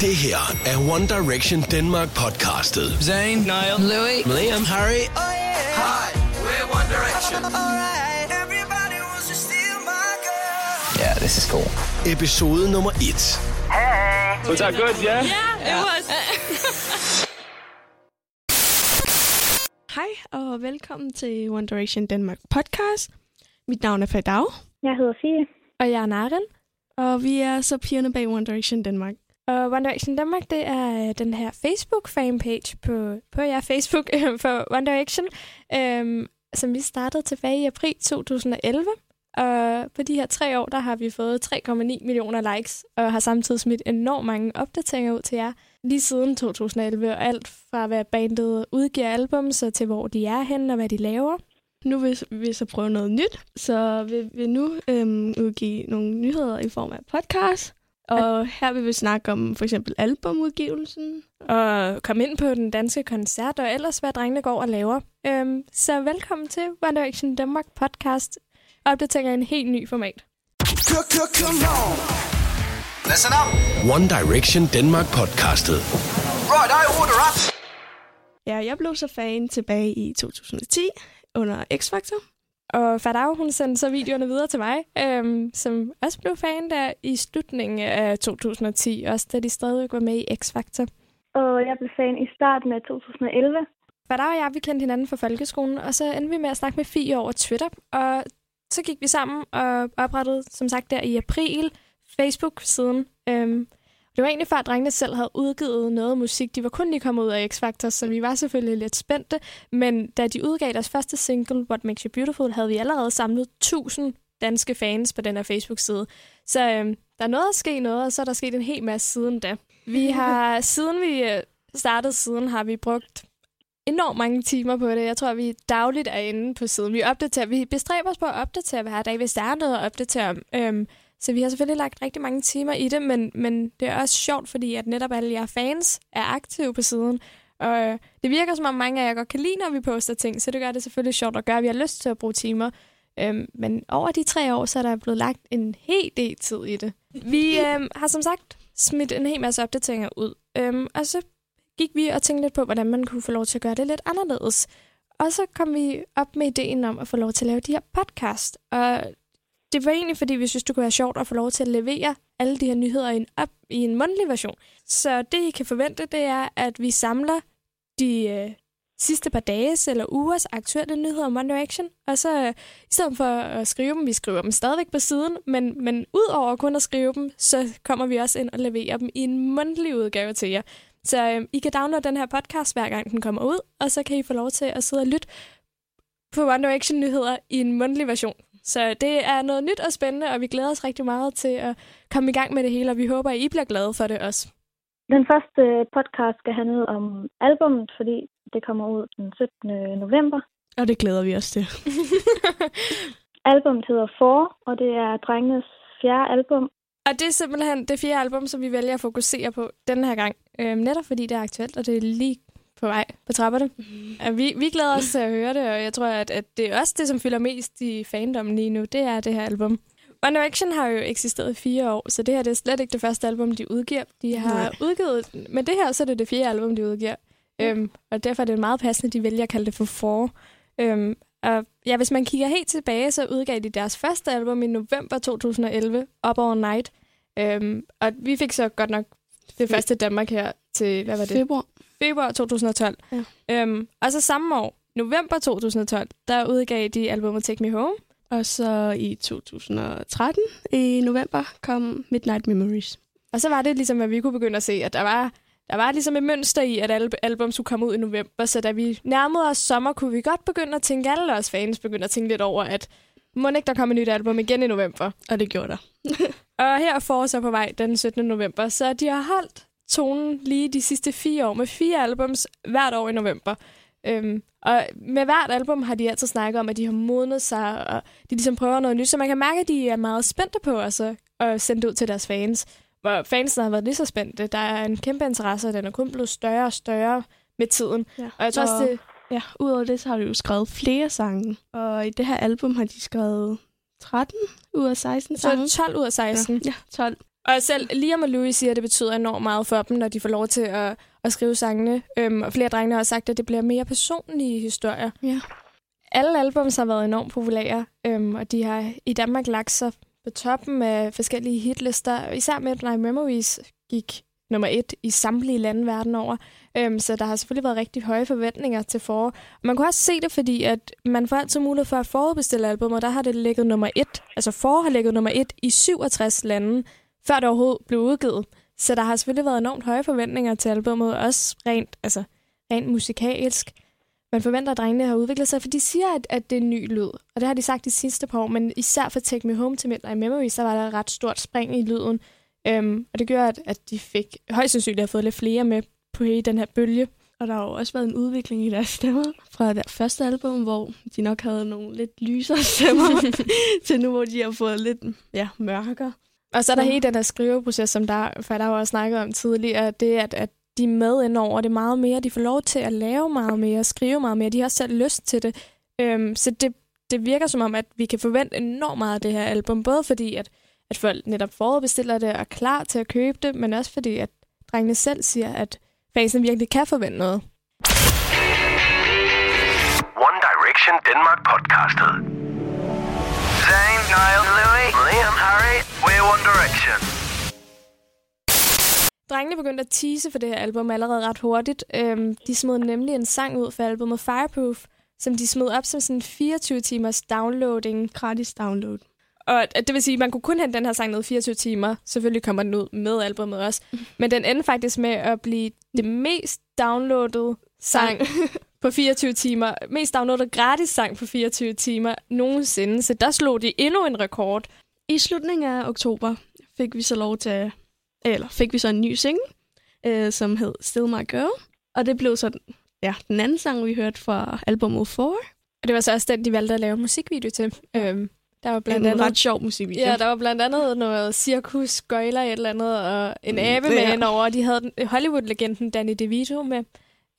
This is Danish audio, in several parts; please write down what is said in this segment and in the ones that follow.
Det her er One Direction Denmark podcastet. Zayn, Niall, Louis. Liam, Harry Hi, we're One Direction. Yeah, this is cool. episode nummer 1. Was that good, yeah? Yeah, it was. Hej og velkommen til One Direction Danmark podcast. Mit navn er Fadau, Jeg hedder Fie. og jeg er Naren. Og vi er så pigerne bag One Direction Danmark. Og One Direction Danmark, det er øh, den her Facebook-fanpage på, på ja, Facebook øh, for One Direction, øhm, som vi startede tilbage i april 2011. Og på de her tre år, der har vi fået 3,9 millioner likes, og har samtidig smidt enormt mange opdateringer ud til jer lige siden 2011. Og alt fra hvad bandet udgiver album, så til hvor de er henne og hvad de laver. Nu vil vi så prøve noget nyt, så vi vil nu øhm, udgive nogle nyheder i form af podcast. Og her vil vi snakke om for eksempel albumudgivelsen. Og komme ind på den danske koncert, og ellers hvad drengene går og laver. Øhm, så velkommen til One Direction Danmark podcast. Opdaterer en helt ny format. Listen up. One Direction Denmark podcastet. Right, I order up. Ja, jeg blev så fan tilbage i 2010 under X-Factor. Og Fadau, hun sendte så videoerne videre til mig, øhm, som også blev fan der i slutningen af 2010, også da de stadig var med i X-Factor. Og jeg blev fan i starten af 2011. Fadau og jeg, vi kendte hinanden fra folkeskolen, og så endte vi med at snakke med Fie over Twitter. Og så gik vi sammen og oprettede, som sagt, der i april Facebook-siden. Øhm, det var egentlig før, at drengene selv havde udgivet noget musik. De var kun lige kommet ud af X-Factor, så vi var selvfølgelig lidt spændte. Men da de udgav deres første single, What Makes You Beautiful, havde vi allerede samlet 1000 danske fans på den her Facebook-side. Så øhm, der er noget at ske noget, og så er der sket en hel masse siden da. Vi har, siden vi øh, startede siden, har vi brugt enormt mange timer på det. Jeg tror, vi dagligt er inde på siden. Vi, opdaterer, vi bestræber os på at opdatere hver dag, hvis der er noget at opdatere om. Øhm, så vi har selvfølgelig lagt rigtig mange timer i det, men, men det er også sjovt, fordi at netop alle jer fans er aktive på siden. Og øh, det virker som om mange af jer godt kan lide, når vi poster ting, så det gør det selvfølgelig sjovt at gøre. at Vi har lyst til at bruge timer. Øhm, men over de tre år, så er der blevet lagt en hel del tid i det. Vi øhm, har som sagt smidt en hel masse opdateringer ud. Øhm, og så gik vi og tænkte lidt på, hvordan man kunne få lov til at gøre det lidt anderledes. Og så kom vi op med ideen om at få lov til at lave de her podcast. Og det var egentlig, fordi vi synes, det kunne være sjovt at få lov til at levere alle de her nyheder i en, op, i en mundtlig version. Så det, I kan forvente, det er, at vi samler de øh, sidste par dages eller ugers aktuelle nyheder om One Direction. Og så øh, i stedet for at skrive dem, vi skriver dem stadigvæk på siden, men, men ud over kun at skrive dem, så kommer vi også ind og leverer dem i en mundtlig udgave til jer. Så øh, I kan downloade den her podcast, hver gang den kommer ud, og så kan I få lov til at sidde og lytte på One Direction-nyheder i en mundtlig version. Så det er noget nyt og spændende, og vi glæder os rigtig meget til at komme i gang med det hele, og vi håber, at I bliver glade for det også. Den første podcast skal handle om albummet, fordi det kommer ud den 17. november. Og det glæder vi os til. Albummet hedder For, og det er drengenes fjerde album. Og det er simpelthen det fjerde album, som vi vælger at fokusere på den her gang. Øhm, netop fordi det er aktuelt, og det er lige på vej på trapperne. Mm. Vi, vi glæder os til at høre det, og jeg tror, at, at det er også det, som fylder mest i fandommen lige nu. Det er det her album. One Direction har jo eksisteret i fire år, så det her det er slet ikke det første album, de udgiver. De har Nej. udgivet, men det her så er det det fjerde album, de udgiver. Øhm, og derfor er det meget passende, de vælger at kalde det for Four. Øhm, og ja, hvis man kigger helt tilbage, så udgav de deres første album i november 2011, Up All Night. Øhm, og vi fik så godt nok det første Danmark her til, hvad var det? Februar. Februar 2012. Ja. Øhm, og så samme år, november 2012, der udgav de albumet Take Me Home. Og så i 2013 i november kom Midnight Memories. Og så var det ligesom, at vi kunne begynde at se, at der var, der var ligesom et mønster i, at alle album skulle komme ud i november. Så da vi nærmede os sommer, kunne vi godt begynde at tænke, alle os fans begyndte at tænke lidt over, at må ikke der komme et nyt album igen i november. Og det gjorde der. Og her er Forza på vej den 17. november, så de har holdt tonen lige de sidste fire år med fire albums hvert år i november. Øhm, og med hvert album har de altid snakket om, at de har modnet sig, og de ligesom prøver noget nyt, så man kan mærke, at de er meget spændte på altså, at sende ud til deres fans. Hvor fansene har været lige så spændte. Der er en kæmpe interesse, og den er kun blevet større og større med tiden. Ja. Og jeg tror også, det, Ja, udover det, så har de jo skrevet flere sange. Og i det her album har de skrevet 13 ud af 16 så sange. 12 ud af 16. Ja, ja 12. Og selv Liam og Louis siger, at det betyder enormt meget for dem, når de får lov til at, at skrive sangene. Øhm, og flere drenge har sagt, at det bliver mere personlige historier. Ja. Alle albums har været enormt populære, øhm, og de har i Danmark lagt sig på toppen af forskellige hitlister. Især Midnight Memories gik nummer et i samtlige lande verden over. Øhm, så der har selvfølgelig været rigtig høje forventninger til forår. Man kunne også se det, fordi at man får altid mulighed for at forudbestille album, og der har det ligget nummer et. Altså forår har ligget nummer et i 67 lande, før det overhovedet blev udgivet. Så der har selvfølgelig været enormt høje forventninger til albummet, også rent, altså, rent musikalsk. Man forventer, at drengene har udviklet sig, for de siger, at, at det er en ny lyd. Og det har de sagt de sidste par år, men især for Take Me Home til Midnight Memory, så var der et ret stort spring i lyden. Øhm, og det gør, at, at de fik højst sandsynligt har fået lidt flere med på i den her bølge. Og der har jo også været en udvikling i deres stemmer fra deres første album, hvor de nok havde nogle lidt lysere stemmer, til nu, hvor de har fået lidt ja, mørkere. Og så er der hele den der skriveproces, som der, der har også snakket om tidligere, det er, at, at de er med ind over det meget mere. De får lov til at lave meget mere, skrive meget mere. De har selv lyst til det. Øhm, så det, det virker som om, at vi kan forvente enormt meget af det her album. Både fordi, at, at folk netop forudbestiller det og er klar til at købe det, men også fordi, at drengene selv siger, at fansen virkelig kan forvente noget. One Direction Denmark podcastet. Harry, we're One Direction. Drengene begyndte at tease for det her album allerede ret hurtigt. Øhm, de smed nemlig en sang ud for albumet Fireproof, som de smed op som sådan en 24 timers downloading. Gratis download. Og det vil sige, at man kunne kun hente den her sang ned 24 timer. Selvfølgelig kommer den ud med albumet også. Men den endte faktisk med at blive det mest downloadede sang på 24 timer. Mest downloadet gratis sang på 24 timer nogensinde. Så der slog de endnu en rekord. I slutningen af oktober fik vi så lov til, eller fik vi så en ny single, øh, som hed Still My Girl. Og det blev så ja, den anden sang, vi hørte fra albumet 4. Og det var så også den, de valgte at lave musikvideo til. Øhm, der var blandt En andet... ret sjov musikvideo. Ja, der var blandt andet noget cirkus, gøjler et eller andet, og en Mm, abe med ind over. De havde den- Hollywood-legenden Danny DeVito med.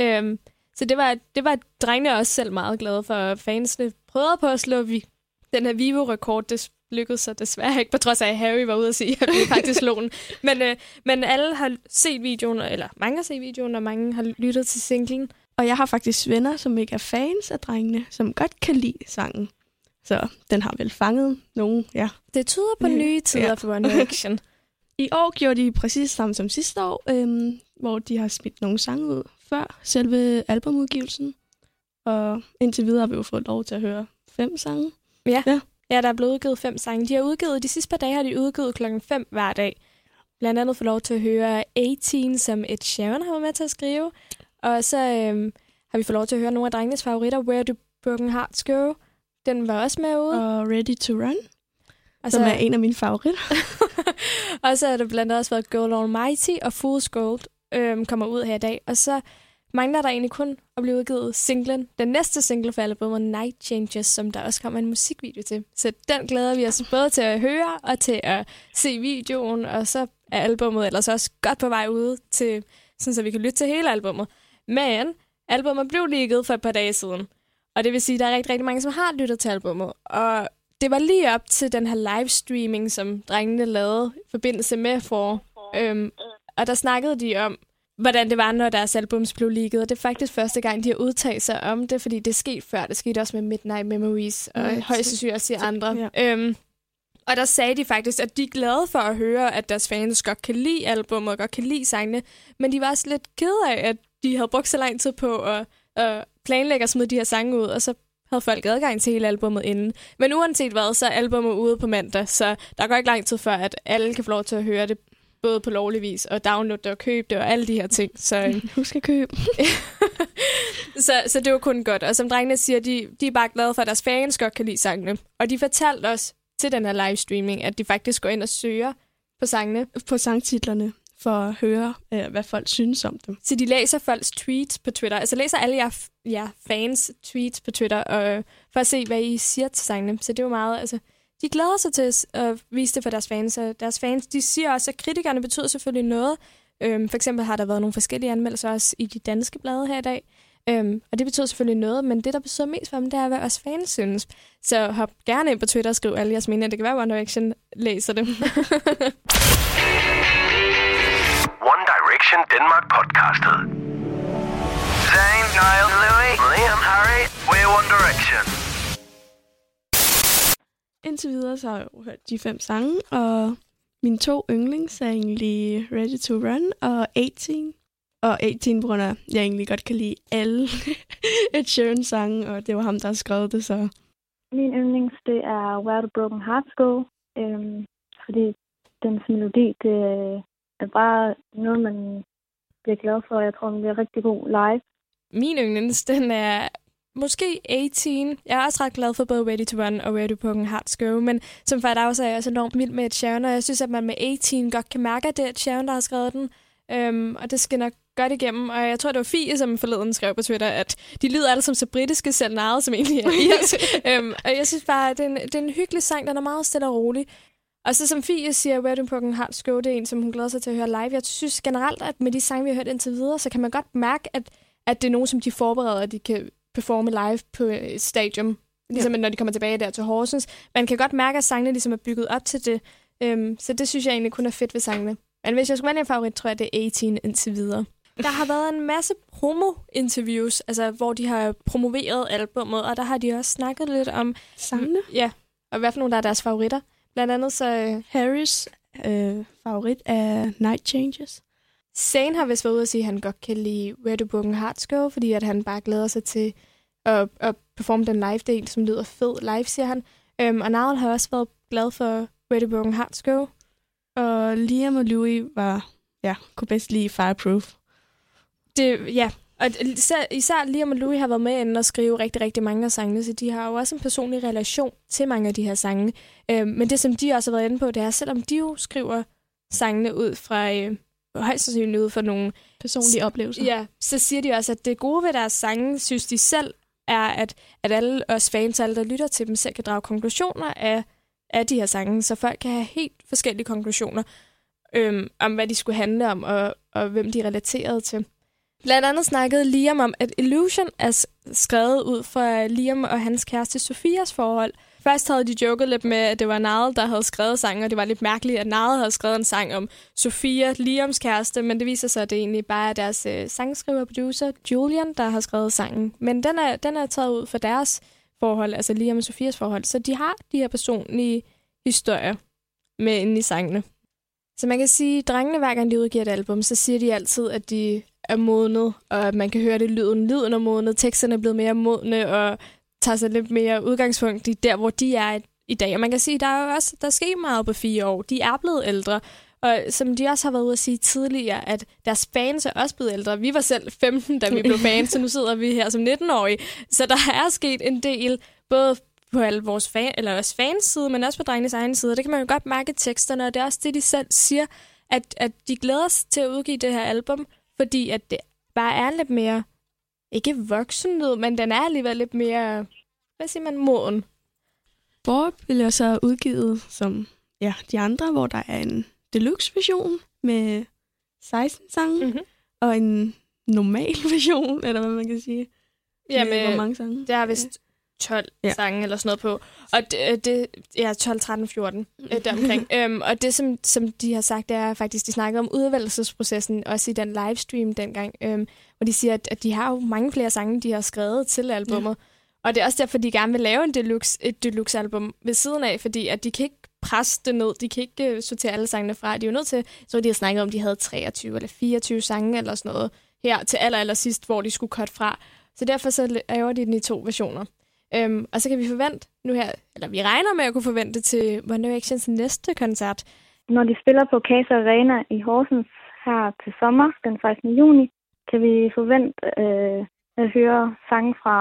Øhm, så det var, det var drengene også selv meget glade for. Fansene prøvede på at slå vi, den her Vivo-rekord. Det lykkedes så desværre ikke, på trods af, at Harry var ude at sige, at vi faktisk slog den. Men, øh, men alle har set videoen, eller mange har set videoen, og mange har lyttet til singlen. Og jeg har faktisk venner, som ikke er fans af drengene, som godt kan lide sangen. Så den har vel fanget nogen, ja. Det tyder på Ja. nye tider Ja. for One Direction. I år gjorde de præcis samme som sidste år, øhm, hvor de har smidt nogle sange ud før selve albumudgivelsen. Og indtil videre har vi jo fået lov til at høre fem sange. Ja, der er blevet udgivet fem sange. De har udgivet, de sidste par dage har de udgivet klokken 5 hver dag. Blandt andet få lov til at høre 18, som Ed Sheeran har været med til at skrive. Og så øhm, har vi fået lov til at høre nogle af drengenes favoritter, Where Do Broken Hearts Go. Den var også med ude. Og Ready to Run, og, som så, er en af mine favoritter. og så har der blandt andet også været Girl Almighty og Fool's Gold øhm, kommer ud her i dag. Og så mangler der egentlig kun at blive udgivet singlen. Den næste single for albumet Night Changes, som der også kommer en musikvideo til. Så den glæder vi os både til at høre og til at se videoen. Og så er albumet ellers også godt på vej ude til, sådan så vi kan lytte til hele albumet. Men albumet blev ligget for et par dage siden. Og det vil sige, at der er rigtig, rigtig mange, som har lyttet til albumet. Og det var lige op til den her livestreaming, som drengene lavede i forbindelse med for. Øhm, og der snakkede de om, hvordan det var, når deres albums blev leaget. Og det er faktisk første gang, de har udtalt sig om det, fordi det skete før. Det skete også med Midnight Memories, og Ja, højst sandsynligt også i andre. ja. Øhm, og der sagde de faktisk, at de er glade for at høre, at deres fans godt kan lide albumet og godt kan lide sangene. Men de var også lidt kede af, at de havde brugt så lang tid på at, at planlægge at smide de her sange ud, og så havde folk adgang til hele albumet inden. Men uanset hvad, så er albumet ude på mandag, så der går ikke lang tid før, at alle kan få lov til at høre det, både på lovlig vis, og downloade det og købe det, og alle de her ting. Så, øhm, Husk at købe. så, så det var kun godt. Og som drengene siger, de, de er bare glade for, at deres fans godt kan lide sangene. Og de fortalte os til den her livestreaming, at de faktisk går ind og søger på sangene. på sangtitlerne for at høre, øh, hvad folk synes om dem. Så de læser folks tweets på Twitter. Altså læser alle jer, jer fans tweets på Twitter, og, for at se, hvad I siger til sangene. Så det var meget, altså... De glæder sig til at vise det for deres fans, og deres fans, de siger også, at kritikerne betyder selvfølgelig noget. Øhm, for eksempel har der været nogle forskellige anmeldelser også i de danske blade her i dag. Øhm, og det betyder selvfølgelig noget, men det, der betyder mest for dem, det er, hvad os fans synes. Så hop gerne ind på Twitter og skriv alle jeres meninger. Det kan være, One Direction læser dem. One Direction Denmark podcastet. Zayn, Niall, Louis, Liam, Harry, we're One Direction. Indtil videre så har jeg jo hørt de fem sange, og mine to yndlings er egentlig Ready to Run og 18. Og 18 på grund af, jeg egentlig godt kan lide alle Ed Sheeran sange, og det var ham, der har skrevet det, så Min yndlings, det er Where the Broken Hearts Go, øhm, fordi dens melodi, det er bare noget, man bliver glad for. Jeg tror, den bliver rigtig god live. Min yndlings, den er måske 18. Jeg er også ret glad for både Ready to Run og Ready to Broken Hearts Go, men som faktisk også er jeg også enormt vild med et Sharon, og jeg synes, at man med 18 godt kan mærke, at det er Sharon, der har skrevet den. Øhm, og det skinner godt igennem, og jeg tror, det var Fie, som forleden skrev på Twitter, at de lyder alle som så britiske selv narret, som egentlig er irsk. øhm, og jeg synes bare, at det er, en, det er en hyggelig sang, den er meget stille og rolig. Og så som Fie siger, Wedding Broken Hearts Go, det er en, som hun glæder sig til at høre live. Jeg synes generelt, at med de sange, vi har hørt indtil videre, så kan man godt mærke, at, at det er nogen, som de forbereder, at de kan performe live på et stadium. Ligesom når de kommer tilbage der til Horsens. Man kan godt mærke, at sangene ligesom er bygget op til det. Øhm, så det synes jeg egentlig kun er fedt ved sangene. Men hvis jeg skulle vælge en favorit, tror jeg, det er 18 indtil videre. Der har været en masse promo-interviews, altså hvor de har promoveret albummet, og der har de også snakket lidt om sangene. Ja, og hvad for nogle der er deres favoritter. Blandt andet så... øh, Harris øh, favorit er Night Changes. Zane har vist været ude at sige, at han godt kan lide Where the Broken Hearts Go, fordi at han bare glæder sig til at, at performe den live-del, som lyder fed live, siger han. Øhm, og Niall har også været glad for Where the Broken Hearts Go. Og Liam og Louis var, ja, kunne bedst lide Fireproof. Det, ja, og især, især Liam og Louis har været med inden og skrive rigtig, rigtig mange af sangene, så de har jo også en personlig relation til mange af de her sange. Øhm, men det, som de også har været inde på, det er, selvom de jo skriver sangene ud fra, øh, højst sandsynligt ud fra nogle Personlige oplevelser. Ja, så siger de også, at det gode ved deres sange, synes de selv, er, at, at alle os fans, alle der lytter til dem, selv kan drage konklusioner af, af de her sange, så folk kan have helt forskellige konklusioner øhm, om, hvad de skulle handle om, og, og hvem de er relateret til. Blandt andet snakkede Liam om, at Illusion er skrevet ud fra Liam og hans kæreste Sofias forhold. Først havde de joket lidt med, at det var Nade, der havde skrevet sangen, og det var lidt mærkeligt, at Nade havde skrevet en sang om Sofia, Liams kæreste, men det viser sig, at det egentlig bare er deres øh, sangskriver og producer, Julian, der har skrevet sangen. Men den er, den er taget ud fra deres forhold, altså Liam og Sofias forhold, så de har de her personlige historier med inde i sangene. Så man kan sige, at drengene, hver gang de udgiver et album, så siger de altid, at de er modnet, og at man kan høre det lyden. Lyden er modnet, teksterne er blevet mere modne, og tager sig lidt mere udgangspunkt i der, hvor de er i- dag. Og man kan sige, at der er jo også der er sket meget på fire år. De er blevet ældre. Og som de også har været ude at sige tidligere, at deres fans er også blevet ældre. Vi var selv 15, da vi blev fans, så nu sidder vi her som 19-årige. Så der er sket en del, både på alle vores fan, eller også fans side, men også på drengenes egen side. Det kan man jo godt mærke i teksterne, og det er også det, de selv siger, at, at de glæder sig til at udgive det her album, fordi at det bare er lidt mere, ikke voksenlyd, men den er alligevel lidt mere, hvad siger man, moden. Borg blev så udgivet som ja, de andre, hvor der er en deluxe version med 16 sange, Mhm. og en normal version, eller hvad man kan sige. Ja, med, med, hvor mange sange? der er vist 12 Ja. sange eller sådan noget på. Og det, det ja, 12, 13, 14 øh, deromkring. øhm, og det, som, som de har sagt, det er faktisk, de snakker om udvalgelsesprocessen, også i den livestream dengang, øhm, hvor de siger, at, at de har jo mange flere sange, de har skrevet til albummet. Ja. Og det er også derfor, de gerne vil lave en deluxe, et deluxe-album ved siden af, fordi at de kan ikke presse det ned. De kan ikke uh, sortere alle sangene fra. De er jo nødt til, så de har snakket om, de havde 23 eller 24 sange eller sådan noget her til aller, aller sidst, hvor de skulle cut fra. Så derfor så laver de den i to versioner. Øhm, og så kan vi forvente nu her, eller vi regner med at kunne forvente til One Directions næste koncert. Når de spiller på Casa Arena i Horsens her til sommer, den 16. juni, kan vi forvente øh, at høre sange fra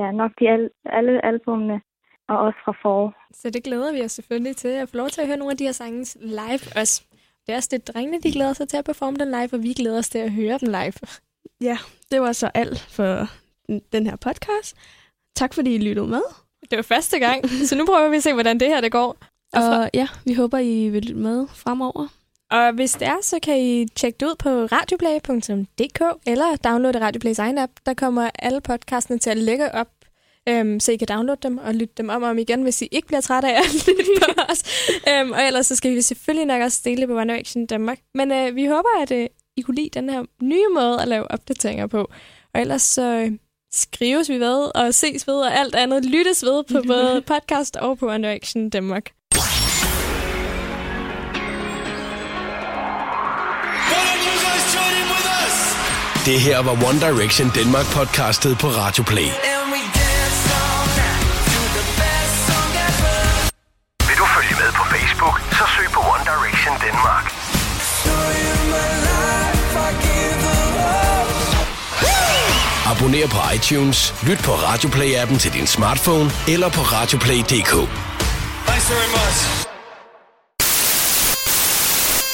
ja, nok de al- alle albumene, og også fra For. Så det glæder vi os selvfølgelig til at få lov til at høre nogle af de her sange live også. Det er også det, drengene de glæder sig til at performe den live, og vi glæder os til at høre den live. Ja, det var så alt for den her podcast. Tak fordi I lyttede med. Det var første gang, så nu prøver vi at se, hvordan det her det går. Og, Og ja, vi håber, I vil lytte med fremover. og hvis det er, så kan I tjekke det ud på radioplay.dk eller downloade Radioplays egen app. Der kommer alle podcastene til at lægge op, øhm, så I kan downloade dem og lytte dem om og om igen, hvis I ikke bliver trætte af at lytte på os. Øhm, og ellers så skal vi selvfølgelig nok også dele det på One Direction Danmark. Men øh, vi håber, at øh, I kunne lide den her nye måde at lave opdateringer på. Og ellers så øh, skrives vi ved, og ses ved, og alt andet lyttes ved på både podcast og på Under Action Danmark. Det her var One Direction Danmark podcastet på Radio Play. Abonner på iTunes, lyt på RadioPlay-appen til din smartphone eller på radioplay.dk. Thanks very much.